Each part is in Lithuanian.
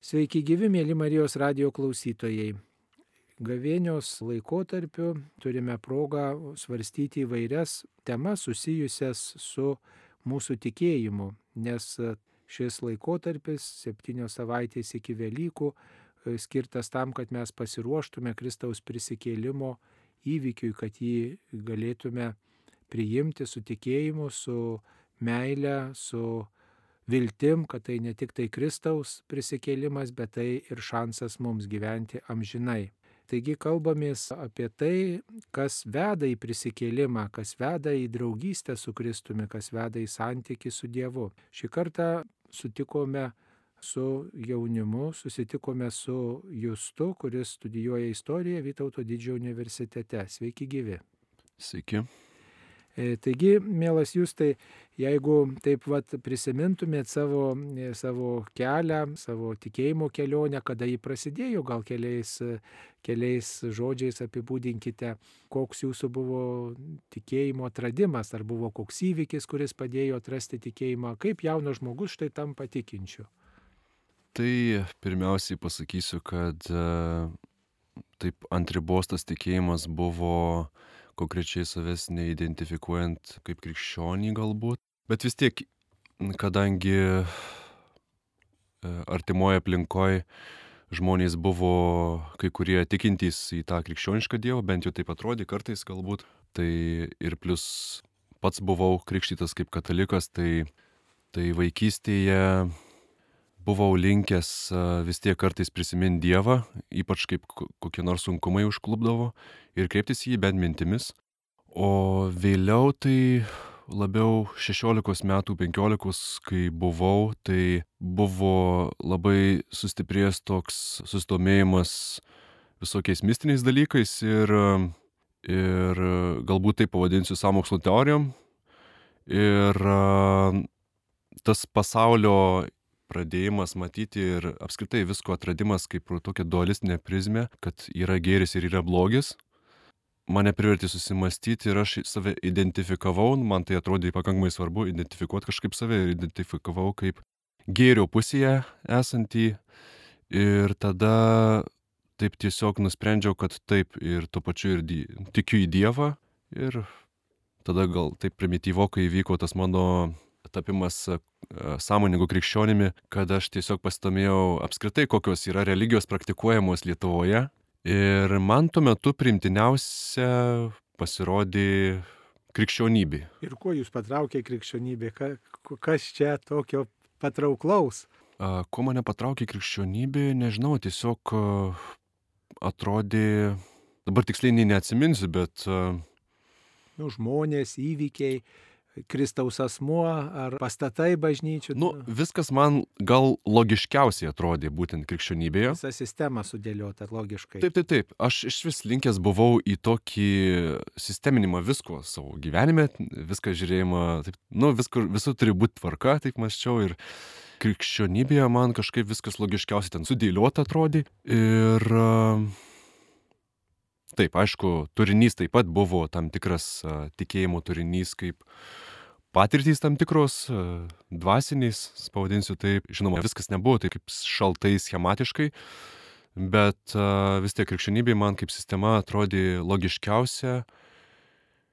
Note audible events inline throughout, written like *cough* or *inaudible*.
Sveiki gyvi, mėly Marijos radio klausytojai. Gavėnios laikotarpiu turime progą svarstyti įvairias temas susijusias su mūsų tikėjimu, nes šis laikotarpis, septynios savaitės iki Velykų, skirtas tam, kad mes pasiruoštume Kristaus prisikėlimo įvykiui, kad jį galėtume priimti su tikėjimu, su meile, su viltim, kad tai ne tik tai Kristaus prisikėlimas, bet tai ir šansas mums gyventi amžinai. Taigi kalbamės apie tai, kas veda į prisikėlimą, kas veda į draugystę su Kristumi, kas veda į santyki su Dievu. Šį kartą sutikome su jaunimu, susitikome su Justu, kuris studijuoja istoriją Vytauto didžiojo universitete. Sveiki gyvi. Sveiki. Taigi, mielas jūs, tai jeigu taip vat prisimintumėt savo, savo kelią, savo tikėjimo kelionę, kada jį prasidėjo, gal keliais, keliais žodžiais apibūdinkite, koks jūsų buvo tikėjimo atradimas, ar buvo koks įvykis, kuris padėjo atrasti tikėjimą, kaip jaunas žmogus štai tam patikinčiu. Tai pirmiausiai pasakysiu, kad taip ant ribos tas tikėjimas buvo konkrečiai savęs neidentifikuojant kaip krikščionį galbūt. Bet vis tiek, kadangi artimoje aplinkoje žmonės buvo kai kurie tikintys į tą krikščionišką Dievą, bent jau taip atrodė kartais galbūt, tai ir plus pats buvau krikštytas kaip katalikas, tai, tai vaikystėje buvau linkęs vis tiek kartais prisiminti Dievą, ypač kaip kokie nors sunkumai užklubdavo ir kreiptis į jį bent mintimis. O vėliau tai labiau 16 metų, 15, kai buvau, tai buvo labai sustiprėjęs toks susidomėjimas visokiais mistiniais dalykais ir, ir galbūt tai pavadinsiu samokslo teorijom. Ir tas pasaulio pradėjimas matyti ir apskritai visko atradimas kaip tokia dualistinė prizmė, kad yra gėris ir yra blogis, mane privertė susimastyti ir aš save identifikavau, man tai atrodė pakankamai svarbu identifikuoti kažkaip save ir identifikavau kaip gėrio pusėje esantį. Ir tada taip tiesiog nusprendžiau, kad taip ir tuo pačiu ir die, tikiu į Dievą. Ir tada gal taip primityvokai įvyko tas mano tapimas sąmoningu krikščionimi, kad aš tiesiog pasidomėjau apskritai, kokios yra religijos praktikuojamos Lietuvoje Ir man tuo metu primtiniausia pasirodė krikščionybė. Ir kuo jūs patraukė krikščionybė? Ka, kas čia tokio patrauklaus? A, ko mane patraukė krikščionybė, nežinau, tiesiog atrodė, dabar tiksliai neatsiminsiu, bet... Nu, žmonės, įvykiai, Kristaus asmuo ar pastatai bažnyčių. Nu, viskas man gal logiškiausiai atrodė būtent krikščionybėje. Visa sistema sudėliota logiškai. Taip, taip, taip. Aš iš vis linkęs buvau į tokį sisteminimą visko savo gyvenime, viską žiūrėjimą, taip, nu, visko, visų turi būti tvarka, taip maščiau ir krikščionybėje man kažkaip viskas logiškiausiai ten sudėliota atrodė. Ir Taip, aišku, turinys taip pat buvo tam tikras a, tikėjimo turinys, kaip patirtys tam tikros, a, dvasiniais, pavadinsiu taip. Žinoma, viskas nebuvo taip kaip šaltai schematiškai, bet a, vis tiek krikščionybė man kaip sistema atrodė logiškiausia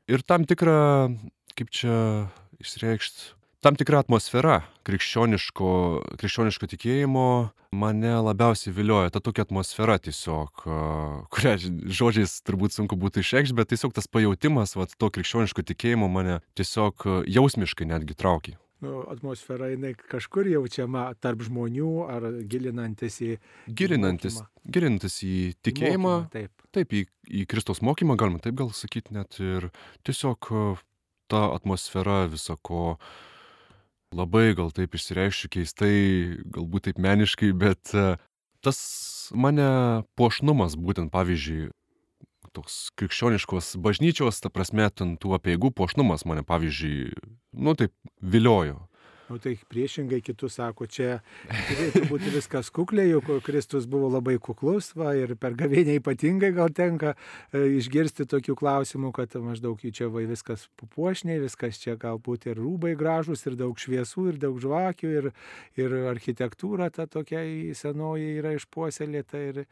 ir tam tikra, kaip čia išreikšti, tam tikra atmosfera krikščioniško, krikščioniško tikėjimo mane labiausiai vilioja. Ta tokia atmosfera tiesiog, kurią žodžiais turbūt sunku būtų išreikšti, bet tiesiog tas pajūtimas, va, to krikščioniško tikėjimo mane tiesiog jausmiškai netgi traukia. Nu, atmosfera jinai kažkur jaučiama tarp žmonių ar gilinantis į... Gilinantis, mokymą. gilinantis į tikėjimą. Mokymą, taip. Taip, į, į Kristaus mokymą, galima taip gal sakyti net. Ir tiesiog ta atmosfera visako labai gal taip išsireiškiu keistai, galbūt taip meniškai, bet tas mane puošnumas būtent, pavyzdžiui, toks krikščioniškos bažnyčios, ta prasme, ten tų apieigų puošnumas mane, pavyzdžiui, nu taip viliojo. O tai priešingai kitus sako, čia turėtų būti viskas kukliai, juk Kristus buvo labai kuklus va, ir per gavėnę ypatingai gal tenka e, išgirsti tokių klausimų, kad maždaug čia va viskas pupuošniai, viskas čia galbūt ir rūbai gražus, ir daug šviesų, ir daug žvakių, ir, ir architektūra ta tokia senoji yra išpuoselėta. Ir,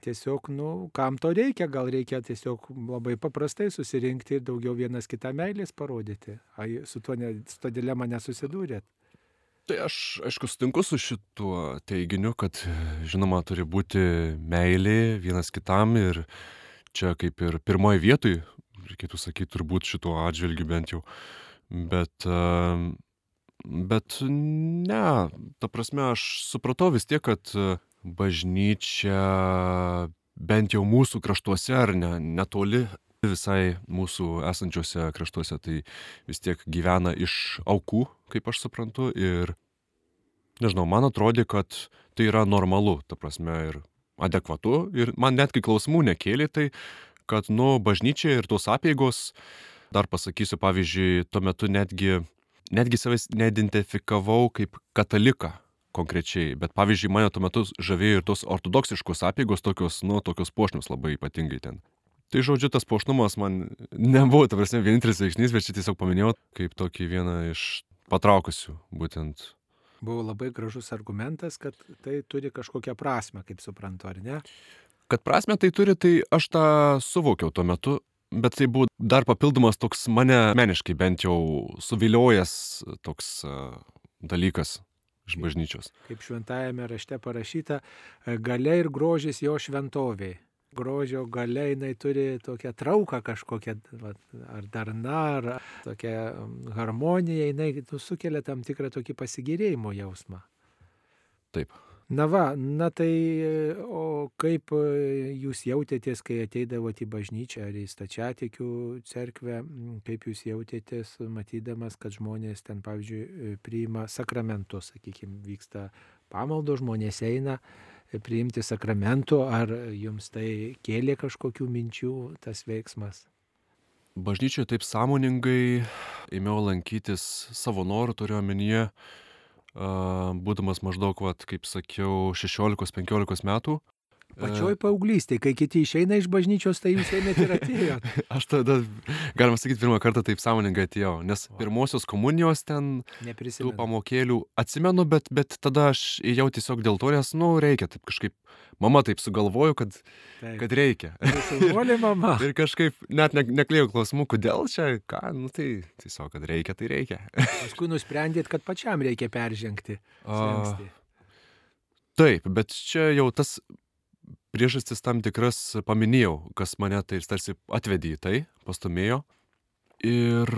tiesiog, nu, kam to reikia, gal reikia tiesiog labai paprastai susirinkti ir daugiau vienas kitą meilės parodyti. Ai, su tuo, ne, su to dilema nesusidūrėt? Tai aš, aišku, sutinku su šituo teiginiu, kad, žinoma, turi būti meilė vienas kitam ir čia kaip ir pirmoji vietoj, reikėtų sakyti, turbūt šituo atžvilgiu bent jau. Bet, bet ne, ta prasme, aš supratau vis tiek, kad bažnyčia bent jau mūsų kraštuose ar ne, netoli visai mūsų esančiuose kraštuose tai vis tiek gyvena iš aukų, kaip aš suprantu, ir nežinau, man atrodė, kad tai yra normalu, ta prasme, ir adekvatu, ir man net kai klausimų nekėlė, tai kad, nu, bažnyčia ir tos apėgos, dar pasakysiu, pavyzdžiui, tuo metu netgi, netgi savęs neidentifikavau kaip kataliką konkrečiai, bet pavyzdžiui, mane tuo metu žavėjo ir tos ortodoksiškos apėgos, tokios, nu, tokios puošnius labai ypatingai ten Tai žodžiu, tas puošnumas man nebuvo, ta prasme, vienintelis veiksnys, bet čia tiesiog paminėjau kaip tokį vieną iš patraukusių būtent. Buvo labai gražus argumentas, kad tai turi kažkokią prasme, kaip suprantu, ar ne? Kad prasme tai turi, tai aš tą suvokiau tuo metu, bet tai buvo dar papildomas toks mane meniškai bent jau suviliojęs toks dalykas iš bažnyčios. Kaip šventajame rašte parašyta, galia ir grožis jo šventoviai grožio gale jinai turi tokią trauką kažkokią, ar darna, ar tokią harmoniją, jinai nu, sukelia tam tikrą tokį pasigirėjimo jausmą. Taip. Na va, na tai, o kaip jūs jautėtės, kai ateidavote į bažnyčią ar į stačiatikių cerkvę, kaip jūs jautėtės, matydamas, kad žmonės ten, pavyzdžiui, priima sakramentus, sakykime, vyksta pamaldo, žmonės eina, priimti sakramentų, ar jums tai kėlė kažkokių minčių tas veiksmas? Bažnyčioje taip sąmoningai ėmiau lankytis savo norų, turiu omenyje, būdamas maždaug, vat, kaip sakiau, 16-15 metų. Pačioj paauglystėje, kai kiti išeina iš bažnyčios, tai jūs ėmėte ir atėjote. *laughs* Aš tada, galima sakyti, pirmą kartą taip sąmoningai atėjau, nes pirmosios komunijos ten tų pamokėlių atsimenu, bet, bet tada aš ėjau tiesiog dėl to, nes, nu, reikia taip kažkaip, mama taip sugalvoju, kad, taip. kad reikia. Šaunuolė mama. *laughs* ir kažkaip net ne, neklėjau klausimų, kodėl čia, ką, nu tai tiesiog, kad reikia, tai reikia. *laughs* Paskui nusprendėt, kad pačiam reikia peržengti. A, taip, bet čia jau tas priežastis tam tikras paminėjau, kas mane tai tarsi atvedė į tai, pastumėjo. Ir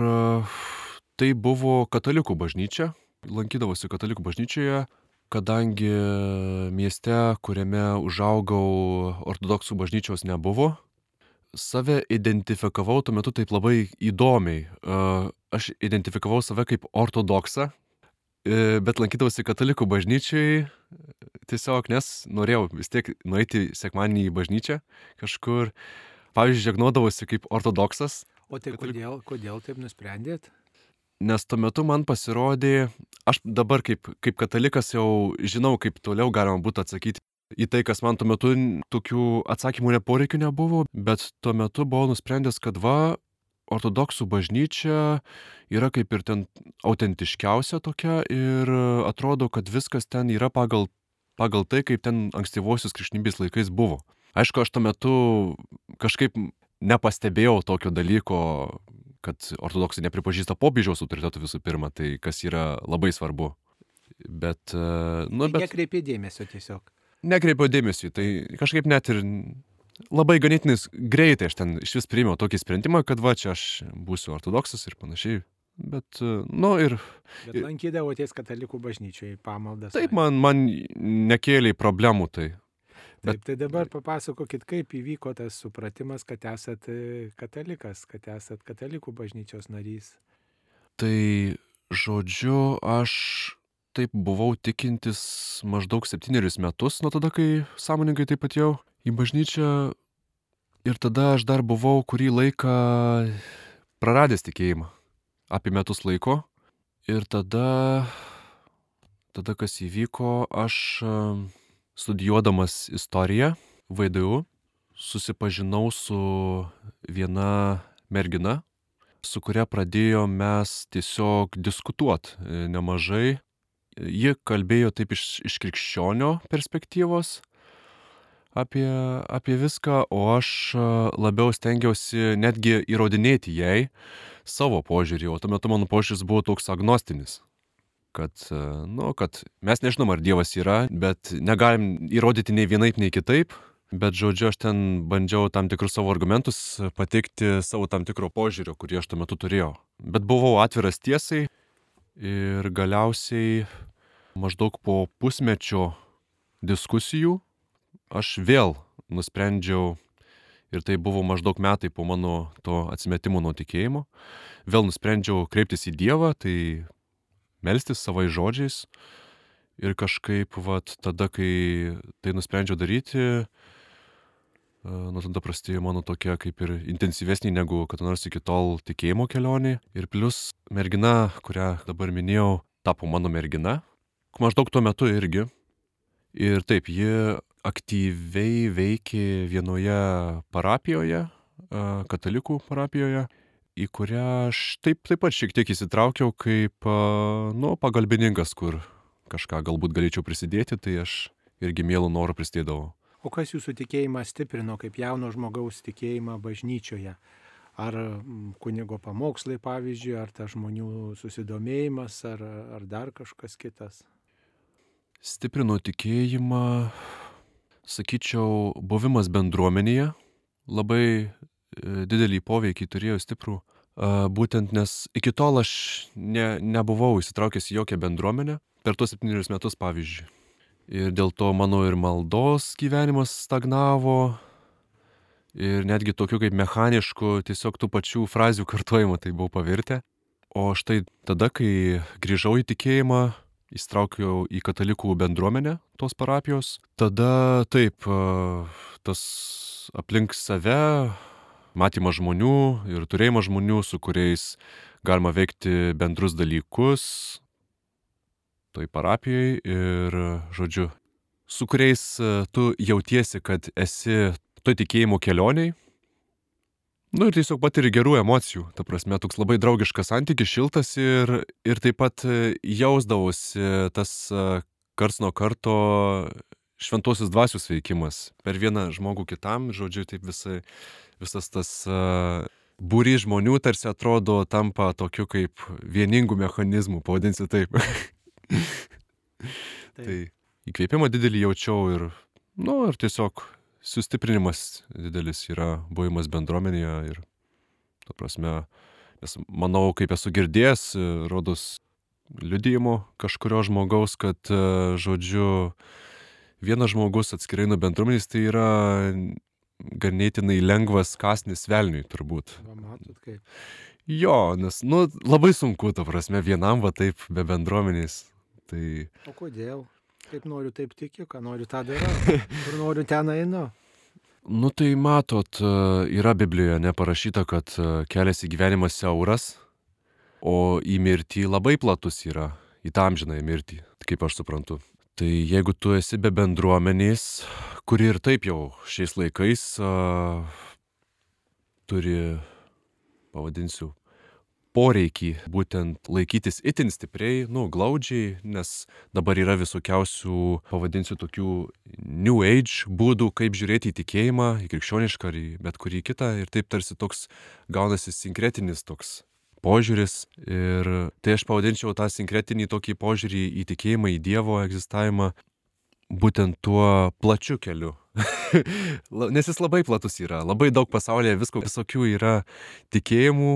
tai buvo katalikų bažnyčia, lankydavosi katalikų bažnyčioje, kadangi mieste, kuriame užaugau, ortodoksų bažnyčios nebuvo, save identifikavau tuo metu taip labai įdomiai. Aš identifikavau save kaip ortodoksą, E, bet lankydavausi katalikų bažnyčiai tiesiog, nes norėjau vis tiek nueiti sekmanį į bažnyčią kažkur. Pavyzdžiui, žegnodavausi kaip ortodoksas. O tai kodėl, kodėl taip nusprendėt? Nes tuo metu man pasirodė, aš dabar kaip, kaip katalikas jau žinau, kaip toliau galima būtų atsakyti į tai, kas man tuo metu tokių atsakymų neporeikių nebuvo, bet tuo metu buvau nusprendęs, kad va, ortodoksų bažnyčia yra kaip ir ten autentiškiausia tokia ir atrodo, kad viskas ten yra pagal, pagal tai, kaip ten ankstyvosios krikšnybės laikais buvo. Aišku, aš tuo metu kažkaip nepastebėjau tokio dalyko, kad ortodoksai nepripažįsta popiežiaus autoritetų visų pirma, tai kas yra labai svarbu. Bet, nu, bet... Nekreipė dėmesio tiesiog. Nekreipiau dėmesio, tai kažkaip net ir labai ganėtinai greitai aš ten iš vis priėmiau tokį sprendimą, kad va čia aš būsiu ortodoksas ir panašiai. Bet, nu ir... Bet lankydavotės katalikų bažnyčioje pamaldas. Taip, man, man nekėlė problemų tai. Bet... Taip, tai dabar papasakokit, kaip įvyko tas supratimas, kad esat e, katalikas, kad esat katalikų bažnyčios narys. Tai, žodžiu, aš taip buvau tikintis maždaug septynerius metus nuo tada, kai sąmoningai taip pat jau į bažnyčią ir tada aš dar buvau kurį laiką praradęs tikėjimą. Apie metus laiko. Ir tada tada kas įvyko, aš e, studijuodamas istoriją VDU susipažinau su viena mergina, su kuria pradėjom mes tiesiog diskutuot e, nemažai. Ji kalbėjo taip iš, iš krikščionio perspektyvos apie, apie viską, o aš e, labiau stengiausi netgi įrodinėti jai savo požiūrį, o tuo metu mano požiūris buvo toks agnostinis kad, e, nu, kad mes nežinom, ar Dievas yra, bet negalim įrodyti nei vienaip, nei kitaip, Bet žodžiu, aš ten bandžiau tam tikrus savo argumentus pateikti savo tam tikro požiūrio, kurį aš tuo metu turėjau. Bet buvau atviras tiesai ir galiausiai maždaug po pusmečio diskusijų aš vėl nusprendžiau, ir tai buvo maždaug metai po mano to atsimetimo nuo tikėjimo, vėl nusprendžiau kreiptis į Dievą, tai melstis savai žodžiais. Ir kažkaip, vat, tada, kai tai nusprendžiau daryti, nuo tada prasidėjo mano tokia kaip ir intensyvesnė negu kada nors iki tol tikėjimo kelionė. Ir plus mergina, kurią dabar minėjau, tapo mano mergina. Maždaug tuo metu irgi. Ir taip, ji aktyviai veikė vienoje parapijoje, katalikų parapijoje, į kurią aš taip, taip pat šiek tiek įsitraukiau kaip, nu, pagalbininkas, kur kažką galbūt galėčiau prisidėti, tai aš irgi mielų norų prisidėdavau. O kas jūsų tikėjimą stiprino kaip jauno žmogaus tikėjimą bažnyčioje? Ar kunigo pamokslai, pavyzdžiui, ar ta žmonių susidomėjimas, ar, ar dar kažkas kitas? Stiprino tikėjimą, sakyčiau, buvimas bendruomenėje labai e, didelį poveikį turėjo stiprų. Būtent nes iki tol aš ne, nebuvau įsitraukęs į jokią bendruomenę per tuos septynerius metus, pavyzdžiui ir dėl to mano ir maldos gyvenimas stagnavo. Ir netgi tokiu kaip mechanišku, tiesiog tų pačių frazių kartuojimu tai buvau pavirtę. O štai tada, kai grįžau į tikėjimą, įstraukiau į katalikų bendruomenę tos parapijos, tada taip, tas aplink save matymas žmonių ir turėjimas žmonių, su kuriais galima veikti bendrus dalykus, toj parapijoj ir, žodžiu, su kuriais tu jautiesi, kad esi toj tikėjimo kelioniai. Nu ir tiesiog patiri gerų emocijų, ta prasme, toks labai draugiškas santykis, šiltas ir, ir taip pat e, jausdavosi tas e, karts nuo karto šventosios dvasios veikimas per vieną žmogų kitam, žodžiu, taip visai, visas tas uh, būry žmonių tarsi atrodo tampa tokiu kaip vieningų mechanizmų, pavadinsiu *laughs* taip. tai įkvėpimą didelį jaučiau ir, nu, ir tiesiog sustiprinimas didelis yra buvimas bendruomenėje ir, ta prasme, nes manau, kaip esu girdėjęs, rodos liudijimo kažkurio žmogaus, kad, žodžiu, vienas žmogus atskirai nuo bendruomenės tai yra ganėtinai lengvas kasnis velniui turbūt. Va, matot kaip. Jo, nes, nu, labai sunku, ta prasme, vienam va taip be bendruomenės Tai... O kodėl? Kaip noriu, taip tikiu, ką noriu, tą darau. *laughs* Kur noriu, ten einu. Nu tai matot, e, yra Biblijoje neparašyta, kad e, kelias į gyvenimą siauras, o į mirtį labai platus yra, į tą amžinąją mirtį, kaip aš suprantu. Tai jeigu tu esi be bendruomenės, kuri ir taip jau šiais laikais uh, turi, pavadinsiu, poreikį būtent laikytis itin stipriai, nu, glaudžiai, nes dabar yra visokiausių, pavadinsiu, tokių New Age būdų, kaip žiūrėti į tikėjimą, į krikščionišką ar į bet kurį kitą ir taip tarsi toks gaunasi sinkretinis toks požiūris ir tai aš pavadinčiau tą sinkretinį tokį požiūrį į tikėjimą, į Dievo egzistavimą būtent tuo plačiu keliu. *laughs* Nes jis labai platus yra, labai daug pasaulyje visko visokių yra tikėjimų,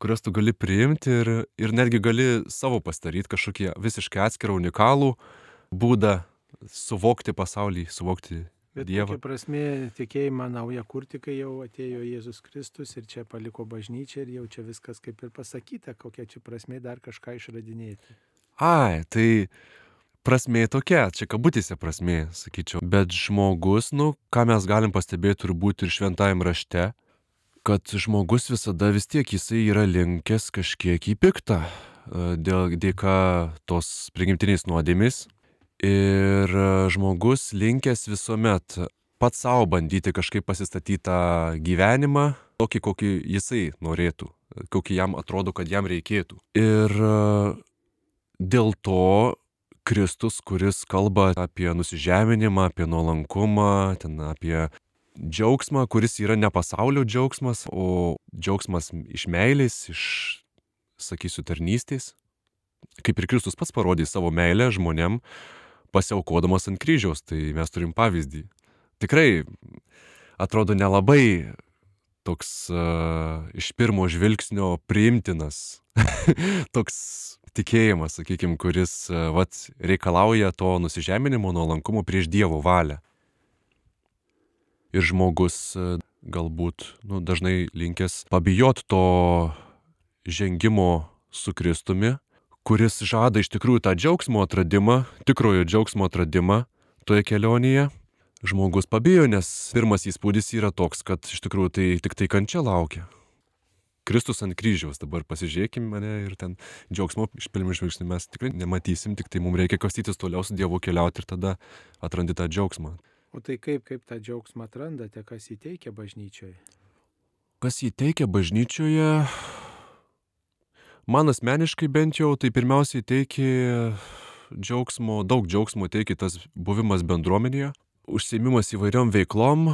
kuriuos tu gali priimti ir, ir netgi gali savo pasidaryti kažkokį visiškai atskirą unikalų būdą suvokti pasaulį, suvokti Bet Dievą. Kokia prasme tikėjimą naują kurti, kai jau atėjo Jėzus Kristus ir čia paliko bažnyčią ir jau čia viskas kaip ir pasakyta, kokia čia prasme dar kažką išradinėti. Ai, tai prasme tokia, čia kabutėse prasme, sakyčiau. Bet žmogus, nu, ką mes galim pastebėti turbūt ir šventajame rašte, kad žmogus visada vis tiek jisai yra linkęs kažkiek į piktą. dėl dėka tos prigimtinės nuodėmis. Ir žmogus linkęs visuomet pats savo bandyti kažkaip pasistatyti tą gyvenimą, tokį, kokį jisai norėtų, kokį jam atrodo, kad jam reikėtų. Ir dėl to Kristus, kuris kalba apie nusižeminimą, apie nuolankumą, ten apie džiaugsmą, kuris yra ne pasaulio džiaugsmas, o džiaugsmas iš meilės, iš, sakysiu, tarnystės. Kaip ir Kristus pats parodė savo meilę žmonėm, pasiaukodamas ant kryžiaus, tai mes turim pavyzdį. Tikrai atrodo nelabai toks uh, iš pirmo žvilgsnio priimtinas, *laughs* toks tikėjimas, sakykime, kuris uh, vat, reikalauja to nusižeminimo, nuolankumo prieš Dievo valią ir žmogus e, galbūt nu, dažnai linkęs pabijot to žengimo su Kristumi, kuris žada iš tikrųjų tą džiaugsmo atradimą, tikrojo džiaugsmo atradimą toje kelionėje. Žmogus pabijo, nes pirmas įspūdis yra toks, kad iš tikrųjų tai tik tai kančia laukia. Kristus ant kryžiaus, dabar pasižiūrėkime mane ir ten džiaugsmo iš pirmų žvilgsnių mes tikrai nematysim, tik tai mums reikia kastytis toliau su Dievu keliauti ir tada atrandi tą džiaugsmą. O tai kaip, kaip tą džiaugsmą atrandate, kas įteikia bažnyčioje? Kas įteikia bažnyčioje? Man asmeniškai bent jau tai pirmiausiai teikia džiaugsmo, daug džiaugsmo teikia tas buvimas bendruomenėje, užsiemimas įvairiom veiklom,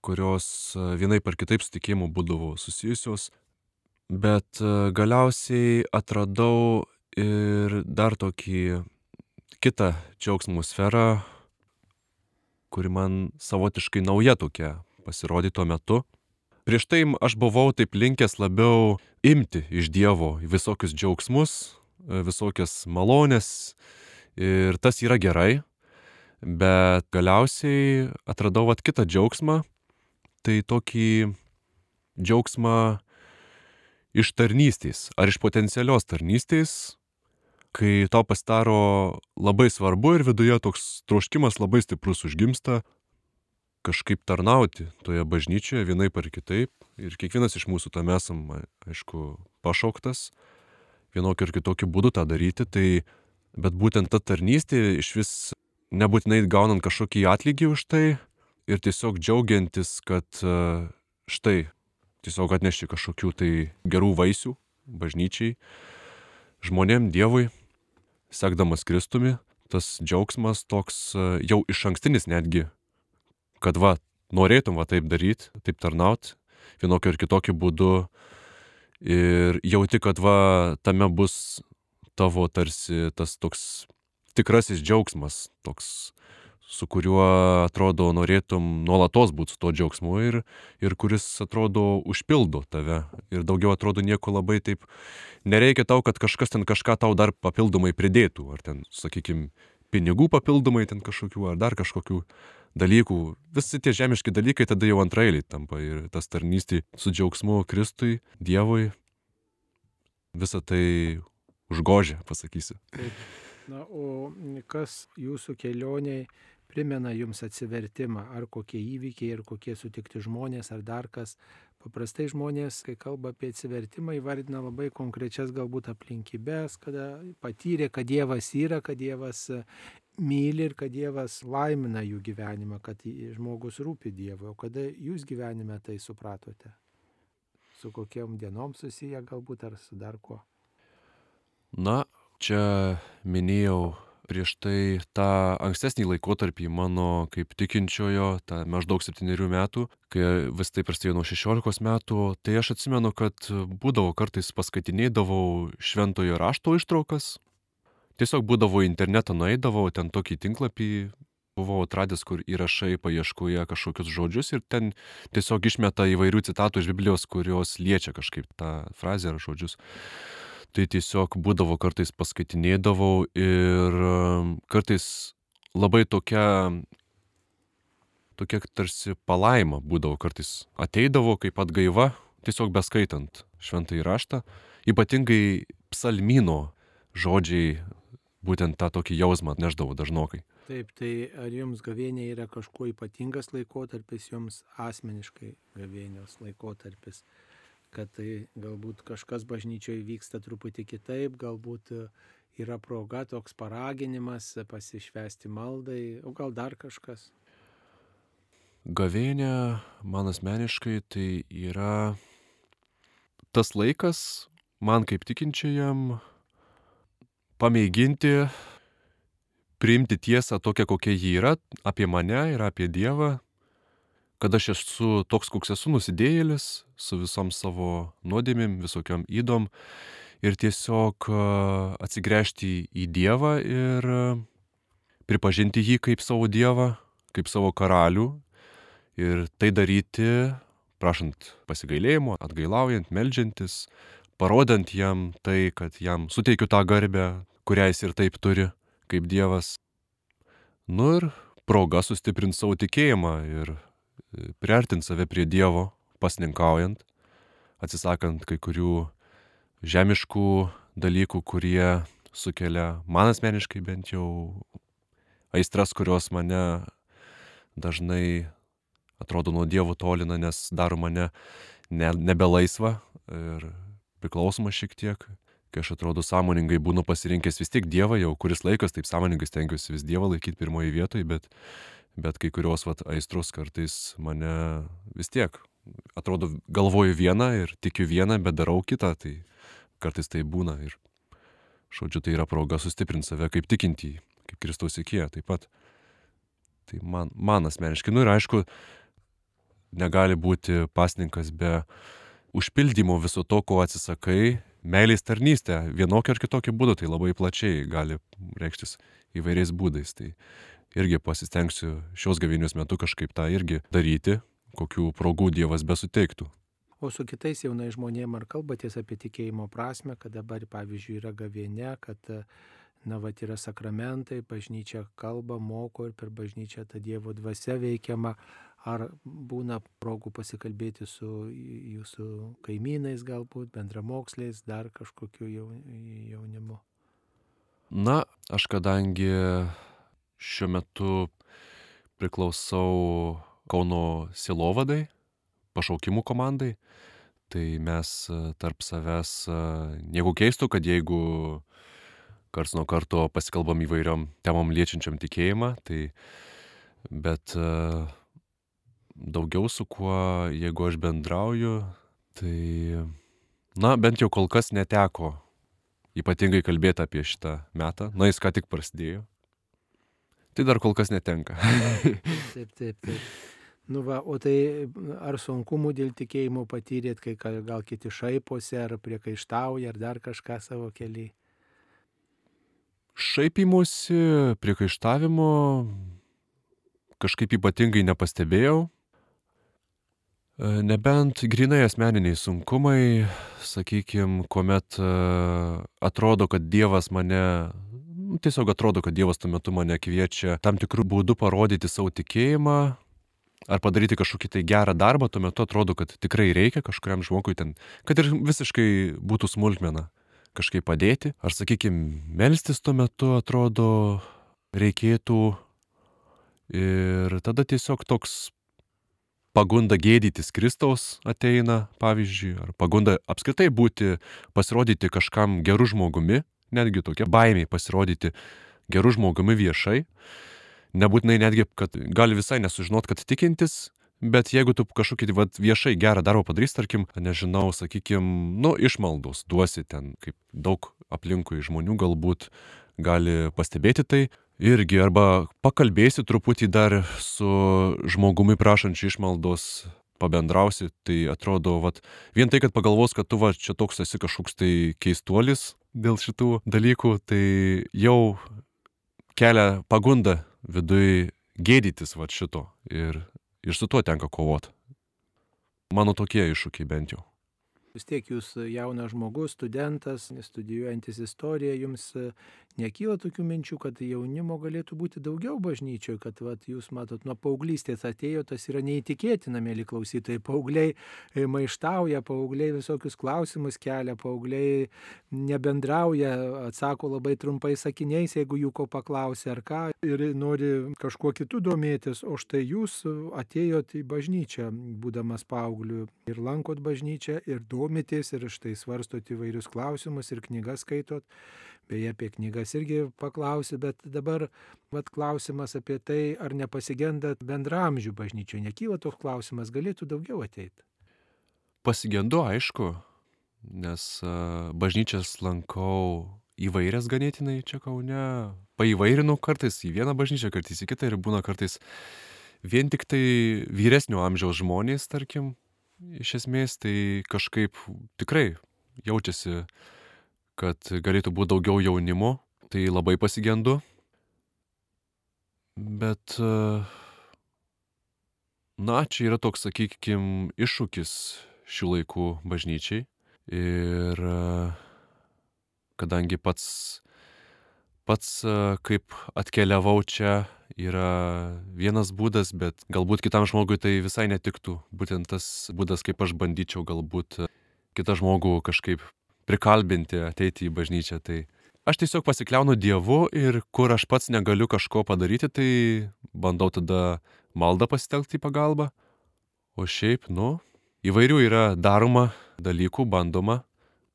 kurios vienai par kitaip sutikėjimų būdavo susijusios, bet galiausiai atradau ir dar tokį kitą džiaugsmo sferą, kuri man savotiškai nauja tokia pasirodė tuo metu. Prieš tai aš buvau taip linkęs labiau imti iš Dievo visokius džiaugsmus, visokias malonės ir tas yra gerai, bet galiausiai atradau at kitą džiaugsmą, tai tokį džiaugsmą iš tarnystės ar iš potencialios tarnystės, kai tau pasidaro labai svarbu ir viduje toks troškimas labai stiprus užgimsta kažkaip tarnauti toje bažnyčioje vienaip ar kitaip. Ir kiekvienas iš mūsų tam esam, aišku, pašauktas vienokiu ar kitokiu būdu tą daryti. Tai, bet būtent ta tarnystė iš vis nebūtinai gaunant kažkokį atlygį už tai ir tiesiog džiaugiantis, kad štai tiesiog atnešti kažkokių tai gerų vaisių bažnyčiai, žmonėm, Dievui sekdamas Kristumi, tas džiaugsmas toks e, jau iš ankstinis netgi, kad va, norėtum va taip daryti, taip tarnauti, vienokiu ir kitokiu būdu. Ir jauti, kad va tame bus tavo tarsi tas toks tikrasis džiaugsmas, toks su kuriuo atrodo norėtum nuolatos būti su tuo džiaugsmu ir, ir kuris atrodo užpildo tave. Ir daugiau atrodo nieko labai taip nereikia tau, kad kažkas ten kažką tau dar papildomai pridėtų. Ar ten, sakykime, pinigų papildomai ten kažkokių, ar dar kažkokių dalykų. Visi tie žemiški dalykai tada jau antrailiai tampa ir tas tarnystė su džiaugsmu Kristui, Dievui, visą tai užgožia, pasakysiu. Taip. Na, o kas jūsų kelioniai primena jums atsivertimą, ar kokie įvykiai, ar kokie sutikti žmonės, ar dar kas. Paprastai žmonės, kai kalba apie atsivertimą, įvardina labai konkrečias galbūt aplinkybės, kada patyrė, kad Dievas yra, kad Dievas myli ir kad Dievas laimina jų gyvenimą, kad žmogus rūpi Dievui. O kada jūs gyvenime tai supratote? Su kokiam dienom susiję galbūt ar su dar kuo? Na, čia minėjau prieš tai tą ankstesnį laikotarpį mano kaip tikinčiojo, tą maždaug septyniarių metų, kai vis tai prasidėjo nuo šešiolikos metų, tai aš atsimenu, kad būdavo kartais paskaitinėdavau šventojo rašto ištraukas. Tiesiog būdavo internetą nueidavau, ten tokį tinklapį buvau atradęs, kur įrašai paieškoje kažkokius žodžius ir ten tiesiog išmeta įvairių citatų iš Biblijos, kurios liečia kažkaip tą frazę ar žodžius tai tiesiog būdavo kartais paskaitinėdavau ir um, kartais labai tokia, tokia tarsi palaima būdavo kartais. Ateidavo kaip atgaiva, tiesiog beskaitant šventą įraštą, ypatingai psalmino žodžiai būtent tą tokį jausmą atneždavo dažnokai. Taip, tai ar jums gavėnė yra kažkuo ypatingas laikotarpis, jums asmeniškai gavėnios laikotarpis? Kad tai galbūt kažkas bažnyčioje vyksta truputį kitaip, galbūt yra proga toks paraginimas pasišvesti maldai, o gal dar kažkas. Gavėnė man asmeniškai tai yra tas laikas man kaip tikinčiajam pamėginti priimti tiesą tokią, kokia ji yra apie mane ir apie Dievą, kad aš esu toks, koks esu nusidėjėlis, su visom savo nuodėmėm, visokiom įdom ir tiesiog atsigręžti į Dievą ir pripažinti jį kaip savo Dievą, kaip savo karalių ir tai daryti, prašant pasigailėjimo, atgailaujant, melžiantis, parodant jam tai, kad jam suteikiu tą garbę, kurią jis ir taip turi kaip Dievas. Nu ir proga sustiprinti savo tikėjimą ir priartinti save prie Dievo, pasninkaujant, atsisakant kai kurių žemiškų dalykų, kurie sukelia man asmeniškai bent jau aistras, kurios mane dažnai atrodo nuo Dievo tolina, nes daro mane ne, nebelaisvą ir priklausoma šiek tiek. Kai aš atrodo sąmoningai būnu pasirinkęs vis tiek Dievą jau kuris laikas, taip sąmoningai stengiuosi vis Dievą laikyti pirmoje vietoje, bet, bet kai kurios vat, aistros kartais mane vis tiek, atrodo, galvoju vieną ir tikiu vieną, bet darau kitą, tai kartais tai būna ir, žodžiu, tai yra proga sustiprinti save kaip tikintį, kaip Kristaus įkėja taip pat. Tai man, man asmeniškai, nu ir aišku, negali būti pasninkas be užpildymo viso to, ko atsisakai meilės tarnystė vienokiu ar kitokiu būdu, tai labai plačiai gali reikštis įvairiais būdais. Tai irgi pasistengsiu šios gavinius metu kažkaip tą irgi daryti, kokių progų Dievas besuteiktų. O su kitais jaunai žmonėm ar kalbatės apie tikėjimo prasme, kad dabar, pavyzdžiui, yra gavienė, kad, na, va, yra sakramentai, bažnyčia kalba, moko ir per bažnyčią ta Dievo dvasia veikiama, Ar būna progų pasikalbėti su jūsų kaimynais galbūt, bendramoksliais, dar kažkokiu jaunimu? Na, aš kadangi šiuo metu priklausau Kauno silovadai, pašaukimų komandai, tai mes tarp savęs nieko keistų, kad jeigu kars nuo karto pasikalbam įvairiom temom liečiančiam tikėjimą, tai bet uh, daugiau su kuo, jeigu aš bendrauju, tai, na, bent jau kol kas neteko ypatingai kalbėti apie šitą metą. Na, jis ką tik prasidėjo. Tai dar kol kas netenka. *laughs* taip, taip, taip. Nu va, o tai ar sunkumų dėl tikėjimo patyrėt, kai gal kiti šaiposi, ar priekaištauja, ar dar kažką savo keliai? Šaipimusi, priekaištavimo kažkaip ypatingai nepastebėjau. E, nebent grinai asmeniniai sunkumai, sakykime, kuomet e, atrodo, kad Dievas mane, tiesiog atrodo, kad Dievas tuo metu mane kviečia tam tikrų būdų parodyti savo tikėjimą ar padaryti kažkokį tai gerą darbą, tuo metu atrodo, kad tikrai reikia kažkuriam žmogui ten, kad ir visiškai būtų smulkmena kažkaip padėti, ar sakykime, melstis tuo metu atrodo reikėtų ir tada tiesiog toks pagunda gėdytis Kristaus ateina, pavyzdžiui, ar pagunda apskritai būti, pasirodyti kažkam gerų žmogumi, netgi tokia baimė pasirodyti gerų žmogumi viešai. Nebūtinai netgi, kad gali visai nesužinot, kad tikintis, bet jeigu tu kažkokį vat, viešai gerą darbą padarys, tarkim, nežinau, sakykim, nu, išmaldos duosi ten, kaip daug aplinkui žmonių galbūt gali pastebėti tai, irgi arba pakalbėsi truputį dar su žmogumi prašančiu išmaldos, pabendrausi, tai atrodo, vat, vien tai, kad pagalvos, kad tu va čia toks esi kažkoks tai keistuolis dėl šitų dalykų, tai jau kelia pagunda vidui gėdytis va šito ir, ir su tuo tenka kovoti. Mano tokie iššūkiai bent jau. Vis tiek jūs jaunas žmogus, studentas, studijuojantis istoriją, jums nekyla tokių minčių, kad jaunimo galėtų būti daugiau bažnyčioje, kad vat, jūs matot, nuo paauglystės atėjo, tas yra neįtikėtina, mėly klausytojai. Paaugliai e, maištauja, paaugliai visokius klausimus kelia, paaugliai nebendrauja, atsako labai trumpai sakiniais, jeigu jų ko paklausia ar ką, ir nori kažkuo kitų domėtis. O štai jūs atėjote į bažnyčią, būdamas paaugliu, ir lankot bažnyčią, ir domitės, ir štai svarstot įvairius klausimus, ir knygas skaitot. Beje, apie knygas irgi paklausiu, bet dabar vat, klausimas apie tai, ar nepasigendat bendramžių bažnyčioje. Nekyla toks klausimas, galėtų daugiau ateiti. Pasigendu, aišku, nes uh, bažnyčias lankau įvairias ganėtinai čia kaune. Paįvairinu kartais į vieną bažnyčią, kartais į kitą ir būna kartais vien tik tai vyresnio amžiaus žmonės, tarkim, iš esmės, tai kažkaip tikrai jaučiasi kad galėtų būti daugiau jaunimo, tai labai pasigendu. Bet, na, čia yra toks, sakykime, iššūkis šių laikų bažnyčiai. Ir kadangi pats, pats kaip atkeliavau čia yra vienas būdas, bet galbūt kitam žmogui tai visai netiktų. Būtent tas būdas, kaip aš bandyčiau galbūt kitą žmogų kažkaip prikalbinti ateiti į bažnyčią. Tai aš tiesiog pasikliaunu Dievu ir kur aš pats negaliu kažko padaryti, tai bandau tada maldą pasitelkti į pagalbą. O šiaip, nu, įvairių yra daroma dalykų, bandoma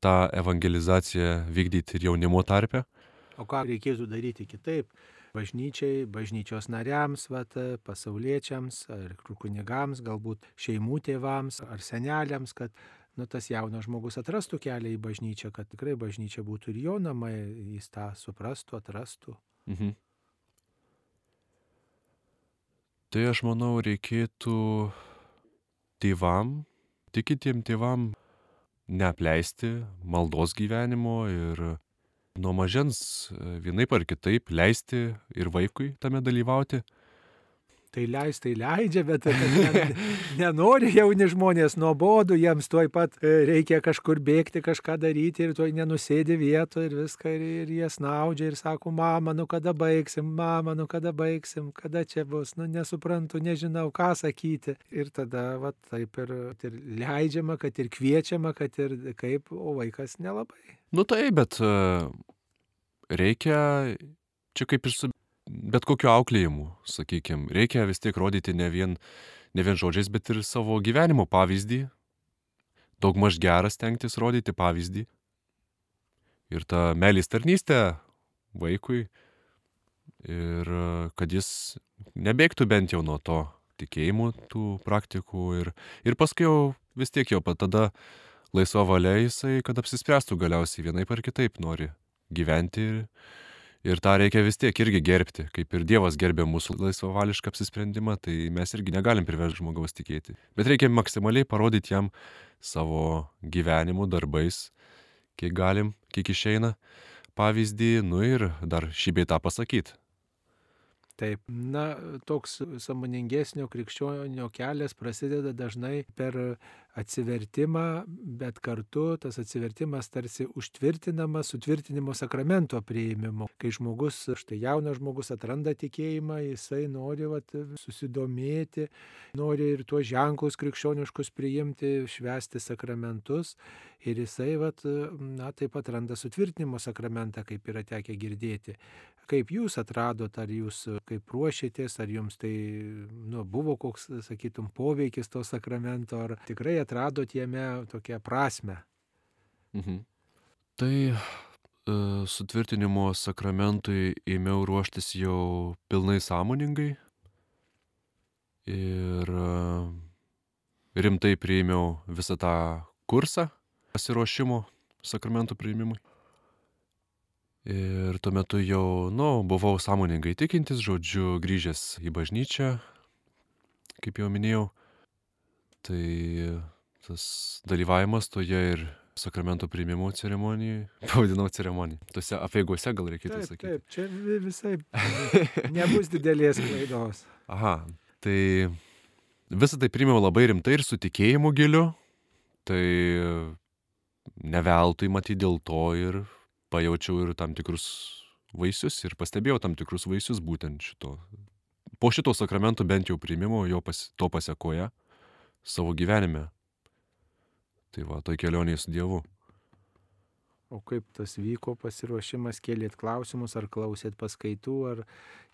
tą evangelizaciją vykdyti ir jaunimo tarpe. O ką reikėtų daryti kitaip? Bažnyčiai, bažnyčios nariams, vat, pasauliečiams, ar kunigams, galbūt šeimų tėvams, ar seneliams, kad nu, tas jaunas žmogus atrastų kelią į bažnyčią, kad tikrai bažnyčia būtų ir jo namai, jis tą suprastų, atrastų. Mhm. Tai aš manau, reikėtų tėvam, tikintiem tėvam neapleisti maldos gyvenimo ir nuo mažens vienaip ar kitaip leisti ir vaikui tame dalyvauti tai leis, tai leidžia, bet nenori jauni žmonės nuobodu, jiems tuoj pat e, reikia kažkur bėgti, kažką daryti ir tuoj nenusėdi vietoje ir viską, ir, ir jie snaudžia ir sako, mama, nu kada baigsim, mama, nu kada baigsim, kada čia bus, nu nesuprantu, nežinau, ką sakyti. Ir tada, va, taip ir, ir leidžiama, kad ir kviečiama, kad ir kaip, o vaikas nelabai. Nu tai, bet e, reikia, čia kaip ir su bet kokiu auklėjimu, sakykime, reikia vis tiek rodyti ne vien, ne vien žodžiais, bet ir savo gyvenimo pavyzdį, daugmaž geras tenktis rodyti pavyzdį. Ir ta meilės tarnystė vaikui, ir kad jis nebėgtų bent jau nuo to tikėjimų, tų praktikų, ir, ir paskui jau vis tiek jau pat tada laisva valia jisai, kad apsispręstų galiausiai vienaip ar kitaip nori gyventi ir, Ir tą reikia vis tiek irgi gerbti, kaip ir Dievas gerbė mūsų laisvavališką apsisprendimą, tai mes irgi negalim priversti žmogaus tikėti. Bet reikia maksimaliai parodyti jam savo gyvenimu, darbais, kiek galim, kiek išeina pavyzdį, nu ir dar šį bei tą pasakyti. Taip, na, toks samoningesnio krikščionio kelias prasideda dažnai per atsivertimą, bet kartu tas atsivertimas tarsi užtvirtinamas sutvirtinimo sakramento prieimimu. Kai žmogus, štai jaunas žmogus atranda tikėjimą, jisai nori vat, susidomėti, nori ir tuos ženklus krikščioniškus priimti, švesti sakramentus ir jisai vat, na, taip pat randa sutvirtinimo sakramentą, kaip yra tekę girdėti. Kaip jūs atradot, ar jūs kaip ruošėtės, ar jums tai nu, buvo koks, sakytum, poveikis to sakramento, ar tikrai atradot jame tokią prasme? Mhm. Tai e, sutvirtinimo sakramentui ėmiau ruoštis jau pilnai sąmoningai ir e, rimtai priėmiau visą tą kursą pasiruošimo sakramentų priimimui. Ir tuo metu jau, nu, buvau sąmoningai tikintis, žodžiu, grįžęs į bažnyčią, kaip jau minėjau. Tai tas dalyvavimas toje ir sakramento priimimo ceremonijai, *laughs* pavadinau ceremonijai. Tuose apieigose gal reikėtų taip, sakyti. Taip, čia visai *laughs* nebus didelės klaidos. Aha, tai visą tai priimiau labai rimtai ir su tikėjimu giliu. Tai neveltui matyti dėl to ir pajaučiau ir tam tikrus vaisius ir pastebėjau tam tikrus vaisius būtent šito. Po šito sakramento bent jau priimimo, jo pas, to pasiekoje savo gyvenime. Tai va, toj kelionėje su Dievu. O kaip tas vyko pasiruošimas, kėlėt klausimus, ar klausėt paskaitų, ar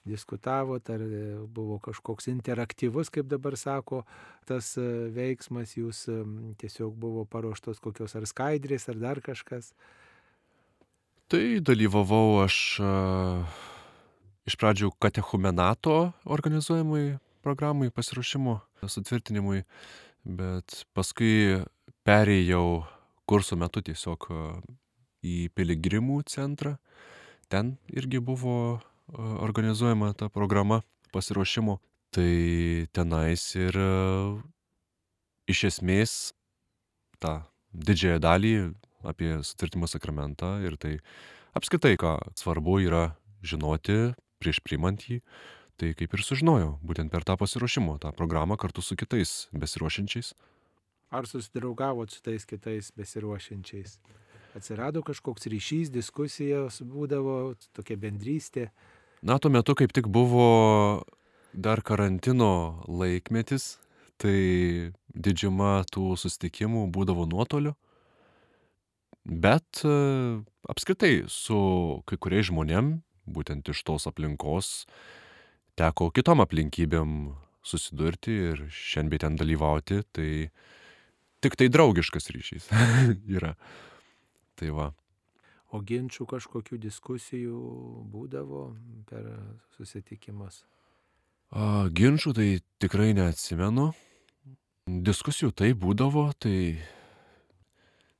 diskutavot, ar e, buvo kažkoks interaktyvus, kaip dabar sako, tas e, veiksmas, jūs tiesiog buvo paruoštos kokios ar skaidrės, ar dar kažkas. Tai dalyvavau aš uh, iš pradžių katechumenato organizuojamai programai pasiruošimo, sutvirtinimui, bet paskui perėjau kursų metu tiesiog į piligrimų centrą. Ten irgi buvo organizuojama ta programa pasiruošimo. Tai tenais ir iš esmės tą didžiąją dalį apie sutvirtimo sakramentą ir tai apskritai, ką svarbu yra žinoti prieš priimant jį, tai kaip ir sužinojau, būtent per tą pasiruošimo, tą programą kartu su kitais besiruošiančiais. Ar susidraugavot su tais kitais besiruošiančiais? atsirado kažkoks ryšys, diskusijos būdavo, tokia bendrystė. Na, tuo metu kaip tik buvo dar karantino laikmetis, tai didžiuma tų sustikimų būdavo nuotoliu. Bet e, apskritai su kai kuriais žmonėm, būtent iš tos aplinkos, teko kitom aplinkybėm susidurti ir šiandien ten dalyvauti, tai tik tai draugiškas ryšys *laughs* yra. Tai va. O ginčių kažkokių diskusijų būdavo per susitikimus? A, ginčių tai tikrai neatsimenu. Diskusijų tai būdavo, tai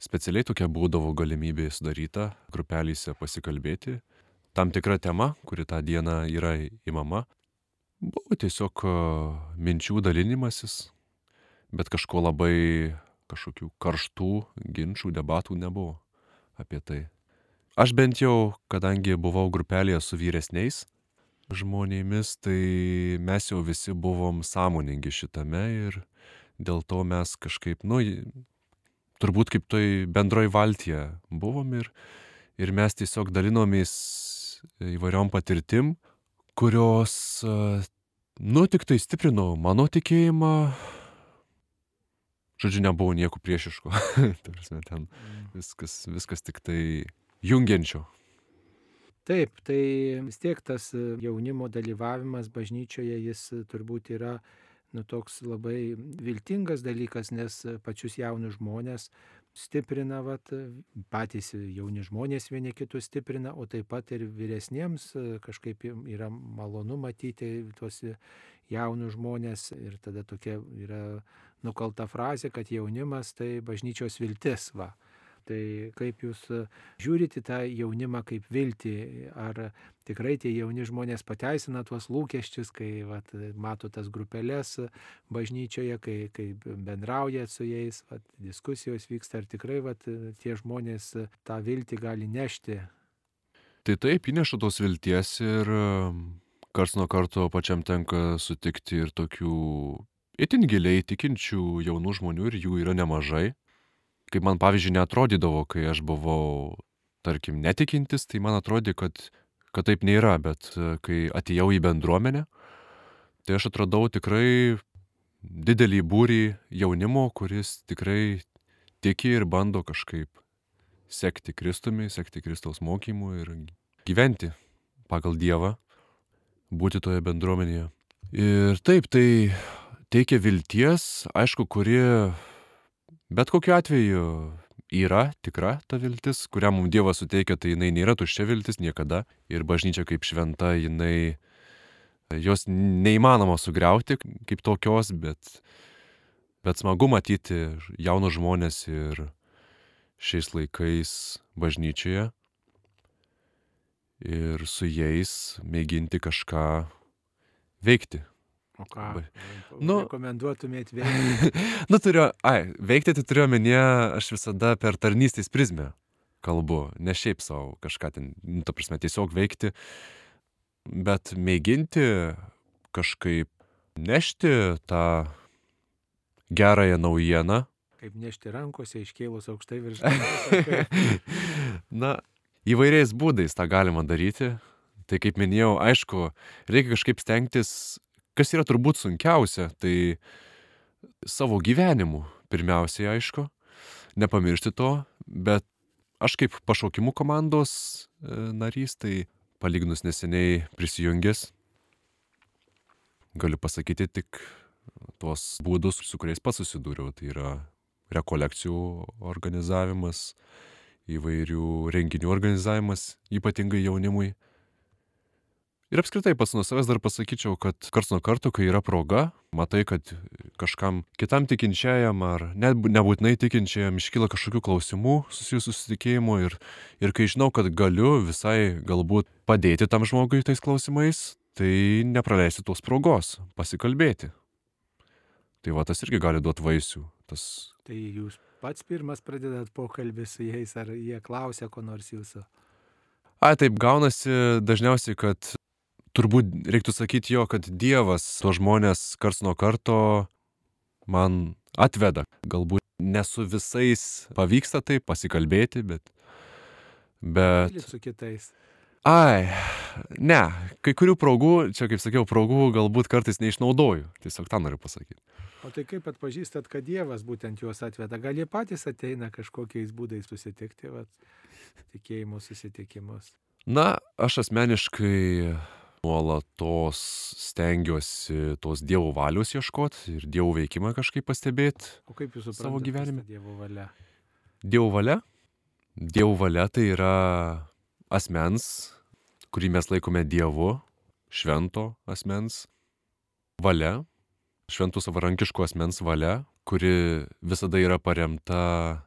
specialiai tokia būdavo galimybė sudaryta grupelėse pasikalbėti. Tam tikra tema, kuri tą dieną yra įmama, buvo tiesiog minčių dalinimasis, bet kažko labai kažkokių karštų ginčių, debatų nebuvo apie tai. Aš bent jau, kadangi buvau grupelėje su vyresniais žmonėmis, tai mes jau visi buvom sąmoningi šitame ir dėl to mes kažkaip, nu, turbūt kaip toj bendroj valtyje buvom ir, ir mes tiesiog dalinomės įvairiom patirtim, kurios, nu, tik tai stiprino mano tikėjimą, žodžiu, nebuvo nieko priešiško. *laughs* Tarsi ten mm. viskas, viskas tik tai jungiančio. Taip, tai vis tiek tas jaunimo dalyvavimas bažnyčioje, jis turbūt yra nu, toks labai viltingas dalykas, nes pačius jaunus žmonės stiprina, vat, patys jauni žmonės vieni kitus stiprina, o taip pat ir vyresniems kažkaip yra malonu matyti tuos jaunus žmonės ir tada tokia yra nukalta frazė, kad jaunimas tai bažnyčios viltis. Va. Tai kaip jūs žiūrite tą jaunimą kaip viltį, ar tikrai tie jauni žmonės pateisina tuos lūkesčius, kai vat, mato tas grupelės bažnyčioje, kai, kai bendrauja su jais, vat, diskusijos vyksta, ar tikrai vat, tie žmonės tą viltį gali nešti. Tai taip, įneša tos vilties ir karts nuo karto pačiam tenka sutikti ir tokių itin giliai tikinčių jaunų žmonių ir jų yra nemažai. Kaip man pavyzdžiui netrodydavo, kai aš buvau, tarkim, netikintis, tai man atrodė, kad, kad taip nėra, bet kai atėjau į bendruomenę, tai aš atradau tikrai didelį būrį jaunimo, kuris tikrai tiki ir bando kažkaip sekti Kristumi, sekti Kristaus mokymu ir gyventi pagal Dievą, būti toje bendruomenėje. Ir taip, tai teikia vilties, aišku, kuri bet kokiu atveju yra tikra ta viltis, kurią mums Dievas suteikia, tai jinai nėra tuščia viltis niekada. Ir bažnyčia kaip šventa, jinai jos neįmanoma sugriauti kaip tokios, bet, bet smagu matyti jaunus žmonės ir šiais laikais bažnyčioje ir su jais mėginti kažką veikti. O ką? Nu, rekomenduotumėt veikti? *laughs* nu, turiu, ai, veikti tai turiu omenyje, aš visada per tarnystės prizmę kalbu, ne šiaip savo kažką ten, nu, ta prasme, tiesiog veikti, bet mėginti kažkaip nešti tą gerąją naujieną. Kaip nešti rankose iškėlus aukštai virš. *laughs* Na, įvairiais būdais tą galima daryti. Tai kaip minėjau, aišku, reikia kažkaip stengtis, kas yra turbūt sunkiausia, tai savo gyvenimu pirmiausiai, aišku, nepamiršti to, bet aš kaip pašaukimų komandos e, narys, tai palyginus neseniai prisijungęs, galiu pasakyti tik tuos būdus, su kuriais pats susidūriau. Tai yra rekolekcijų organizavimas, įvairių renginių organizavimas, ypatingai jaunimui. Ir apskritai pats nuo savęs dar pasakyčiau, kad karts nuo karto, kai yra proga, matai, kad kažkam kitam tikinčiajam ar net nebūtinai tikinčiajam iškyla kažkokių klausimų susijusių su tikėjimu ir, ir kai žinau, kad galiu visai galbūt padėti tam žmogui tais klausimais, tai nepraleisti tos progos, pasikalbėti. Tai va tas irgi gali duoti vaisių. Tas... Tai jūs pats pirmas pradedat pokalbį su jais, ar jie klausia ko nors jūsų? A, taip gaunasi dažniausiai, kad turbūt reiktų sakyti jo, kad Dievas to žmonės kars nuo karto man atveda. Galbūt ne su visais pavyksta taip pasikalbėti, bet... bet... Su kitais. Ai, ne, kai kurių progų, čia kaip sakiau, progų galbūt kartais neišnaudoju. Tiesiog tą noriu pasakyti. O tai kaip atpažįstat, kad Dievas būtent juos atveda? Gal jie patys ateina kažkokiais būdais susitikti, vat, tikėjimo susitikimus? Na, aš asmeniškai nuolatos stengiuosi tos Dievo valios ieškoti ir Dievo veikimą kažkaip pastebėti. O kaip jūs savo gyvenime? Dievo valia. Dievo valia? Dievo valia tai yra asmens, kurį mes laikome Dievu, švento asmens valia, šventų savarankiško asmens valia, kuri visada yra paremta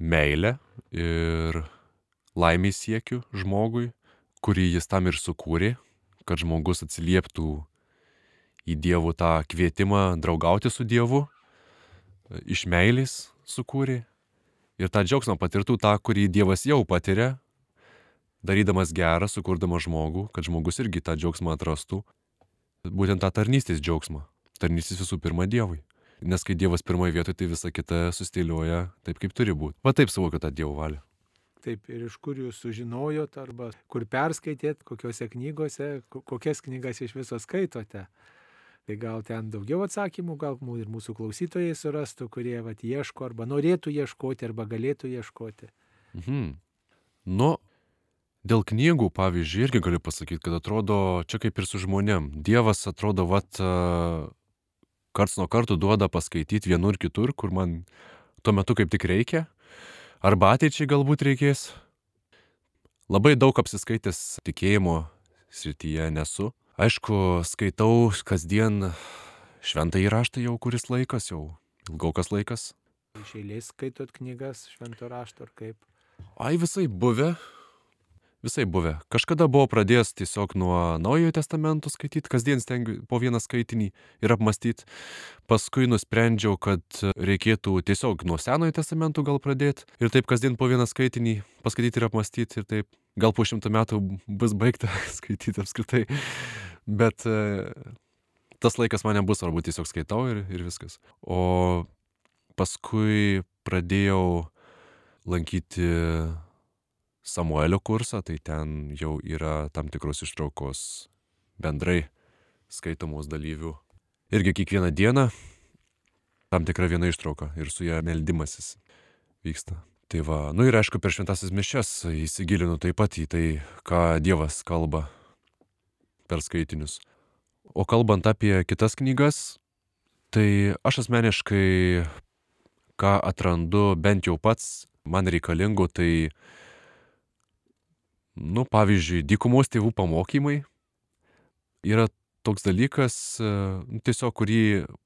meilė ir laimės siekiu žmogui, kurį jis tam ir sukūrė, kad žmogus atsilieptų į dievų tą kvietimą draugauti su Dievu, iš meilės sukūrė ir tą džiaugsmą patirtų tą, kurį Dievas jau patiria, darydamas gerą, sukurdamas žmogų, kad žmogus irgi tą džiaugsmą atrastų, būtent tą tarnystės džiaugsmą. Tarnystės visų pirma Dievui. Nes kai Dievas pirmoje vietoje, tai visa kita sustėliuoja taip, kaip turi būti. Va taip suvokiu tą Dievo valią. Taip, ir iš kur jūs sužinojot, arba kur perskaitėt, kokiuose knygose, kokias knygas iš viso skaitote. Tai gal ten daugiau atsakymų, gal ir mūsų klausytojai surastų, kurie vat, ieško, arba norėtų ieškoti, arba galėtų ieškoti. Mhm. Nu, Dėl knygų, pavyzdžiui, irgi galiu pasakyti, kad atrodo, čia kaip ir su žmonėm. Dievas atrodo, vat, karts nuo karto duoda paskaityti vienur kitur, kur man tuo metu kaip tik reikia, arba ateičiai galbūt reikės. Labai daug apsiskaitęs tikėjimo srityje nesu. Aišku, skaitau kasdien šventą įraštą jau kuris laikas, jau ilgokas laikas. Iš eilės skaitot knygas švento rašto ar kaip? Ai visai buvę, Visai buvę. Kažkada buvo pradėjęs tiesiog nuo Naujojo testamento skaityti, kasdien stengiu po vieną skaitinį ir apmastyti. Paskui nusprendžiau, kad reikėtų tiesiog nuo Senojo testamento gal pradėti ir taip kasdien po vieną skaitinį paskaityti ir apmastyti ir taip. Gal po šimtų metų bus baigta *laughs* skaityti apskritai. Bet e, tas laikas man nebus svarbu, tiesiog skaitau ir, ir viskas. O paskui pradėjau lankyti Samuelio kursą, tai ten jau yra tam tikros ištraukos bendrai skaitomos dalyvių. Irgi kiekvieną dieną tam tikra viena ištrauka ir su ją meldimasis vyksta. Tai va, nu ir aišku, per šventasis mišes įsigilinu taip pat į tai, ką Dievas kalba per skaitinius. O kalbant apie kitas knygas, tai aš asmeniškai, ką atrandu bent jau pats, man reikalingu, tai nu, pavyzdžiui, dykumos tėvų pamokymai yra toks dalykas, e, nu, tiesiog kurį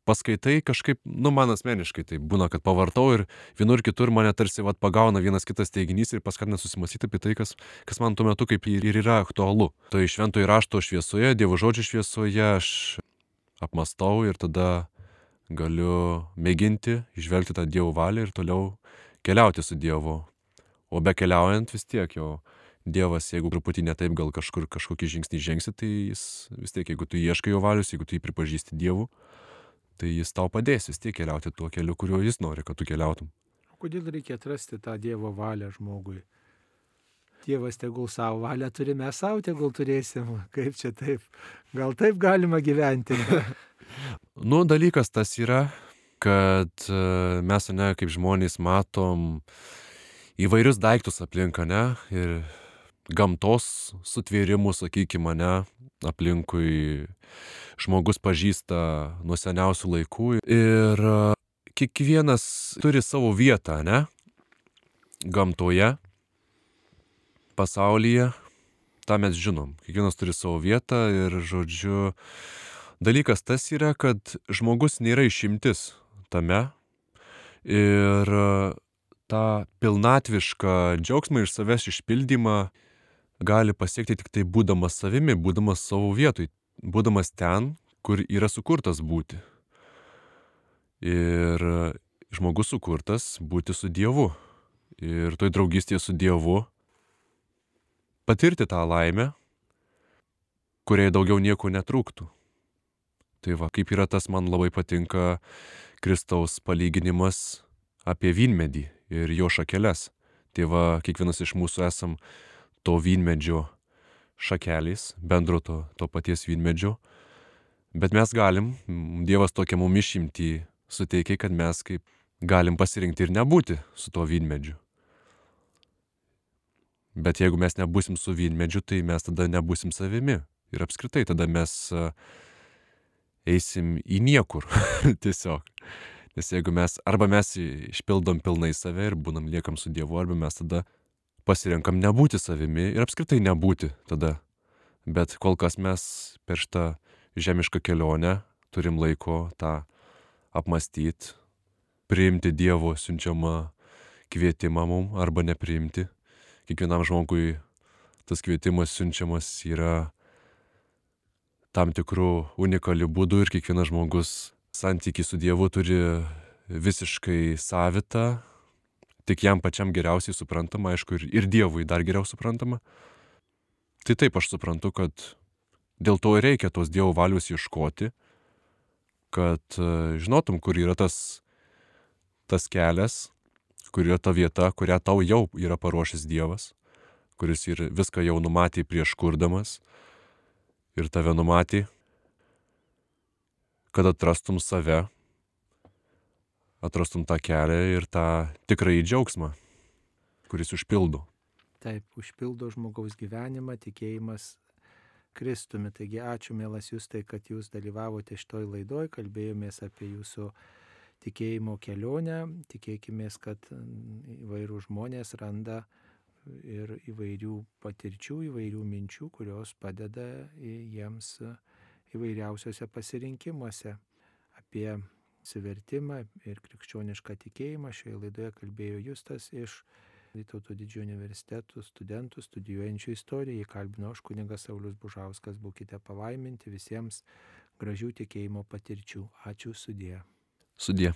paskaitai kažkaip, nu, man asmeniškai tai būna, kad pavartau ir vienur kitur mane tarsi vat, pagauna vienas kitas teiginys ir paskatina susimastyti apie tai, kas, kas man tuo metu kaip ir yra aktualu. Tai šventojo rašto šviesoje, Dievo žodžio šviesoje aš apmastau ir tada galiu mėginti išvelgti tą Dievo valią ir toliau keliauti su Dievu. O be keliaujant vis tiek jau Dievas, jeigu truputį netaip gal kažkur kažkokį žingsnį žengsi, tai jis vis tiek, jeigu tu ieškai jo valius, jeigu tu jį pripažįsti Dievu, tai jis tau padės vis tiek keliauti tuo keliu, kuriuo jis nori, kad tu keliautum. O kodėl reikia atrasti tą Dievo valią žmogui? Dievas tegul savo valią turi, mes savo tegul turėsim. *laughs* Kaip čia taip? Gal taip galima gyventi? *laughs* nu, dalykas tas yra, kad e, mes, ne, kaip žmonės matom įvairius daiktus aplinką, ne, ir gamtos sutvėrimų, sakykime, ne, aplinkui žmogus pažįsta nuo seniausių laikų ir e, kiekvienas turi savo vietą, ne, gamtoje pasaulyje, tą mes žinom. Kiekvienas turi savo vietą ir, žodžiu, dalykas tas yra, kad žmogus nėra išimtis tame ir tą pilnatvišką džiaugsmą iš savęs išpildymą gali pasiekti tik tai būdamas savimi, būdamas savo vietoj, būdamas ten, kur yra sukurtas būti. Ir žmogus sukurtas būti su Dievu. Ir toj draugystėje su Dievu patirti tą laimę, kuriai daugiau nieko netrūktų. Tai va, kaip yra tas, man labai patinka Kristaus palyginimas apie vynmedį ir jo šakeles. Tai va, kiekvienas iš mūsų esam to vynmedžio šakelės, bendro to, to paties vynmedžio. Bet mes galim, Dievas tokia mum išimti suteikia, kad mes kaip galim pasirinkti ir nebūti su tuo vynmedžiu. Bet jeigu mes nebusim su vynmedžiu, tai mes tada nebusim savimi. Ir apskritai tada mes eisim į niekur *laughs* tiesiog. Nes jeigu mes, arba mes išpildom pilnai save ir būnam liekam su Dievu, arba mes tada pasirenkam nebūti savimi ir apskritai nebūti tada. Bet kol kas mes per šitą žemišką kelionę turim laiko tą apmastyti, priimti Dievo siunčiamą kvietimą mum arba nepriimti kiekvienam žmogui tas kvietimas siunčiamas yra tam tikrų unikalių būdų ir kiekvienas žmogus santykį su Dievu turi visiškai savitą, tik jam pačiam geriausiai suprantama, aišku, ir, ir Dievui dar geriau suprantama. Tai taip aš suprantu, kad dėl to ir reikia tos Dievo valios ieškoti, kad e, žinotum, kur yra tas, tas kelias, kur yra ta vieta, kurią tau jau yra paruošęs Dievas, kuris ir viską jau numatė prieš kurdamas ir tave numatė, kad atrastum save, atrastum tą kelią ir tą tikrąjį džiaugsmą, kuris užpildo. Taip, užpildo žmogaus gyvenimą, tikėjimas Kristumi. Taigi ačiū, mielas jūs, tai kad jūs dalyvavote šitoj laidoj, kalbėjomės apie jūsų tikėjimo kelionę. Tikėkime, kad įvairių žmonės randa ir įvairių patirčių, įvairių minčių, kurios padeda jiems įvairiausiose pasirinkimuose. Apie sivertimą ir krikščionišką tikėjimą šioje laidoje kalbėjo Justas iš Vytauto didžiojo universitetų studentų studijuojančių istoriją. Jį kalbino aš kuningas Saulis Bužauskas. Būkite palaiminti visiems gražių tikėjimo patirčių. Ačiū sudė. Sudė.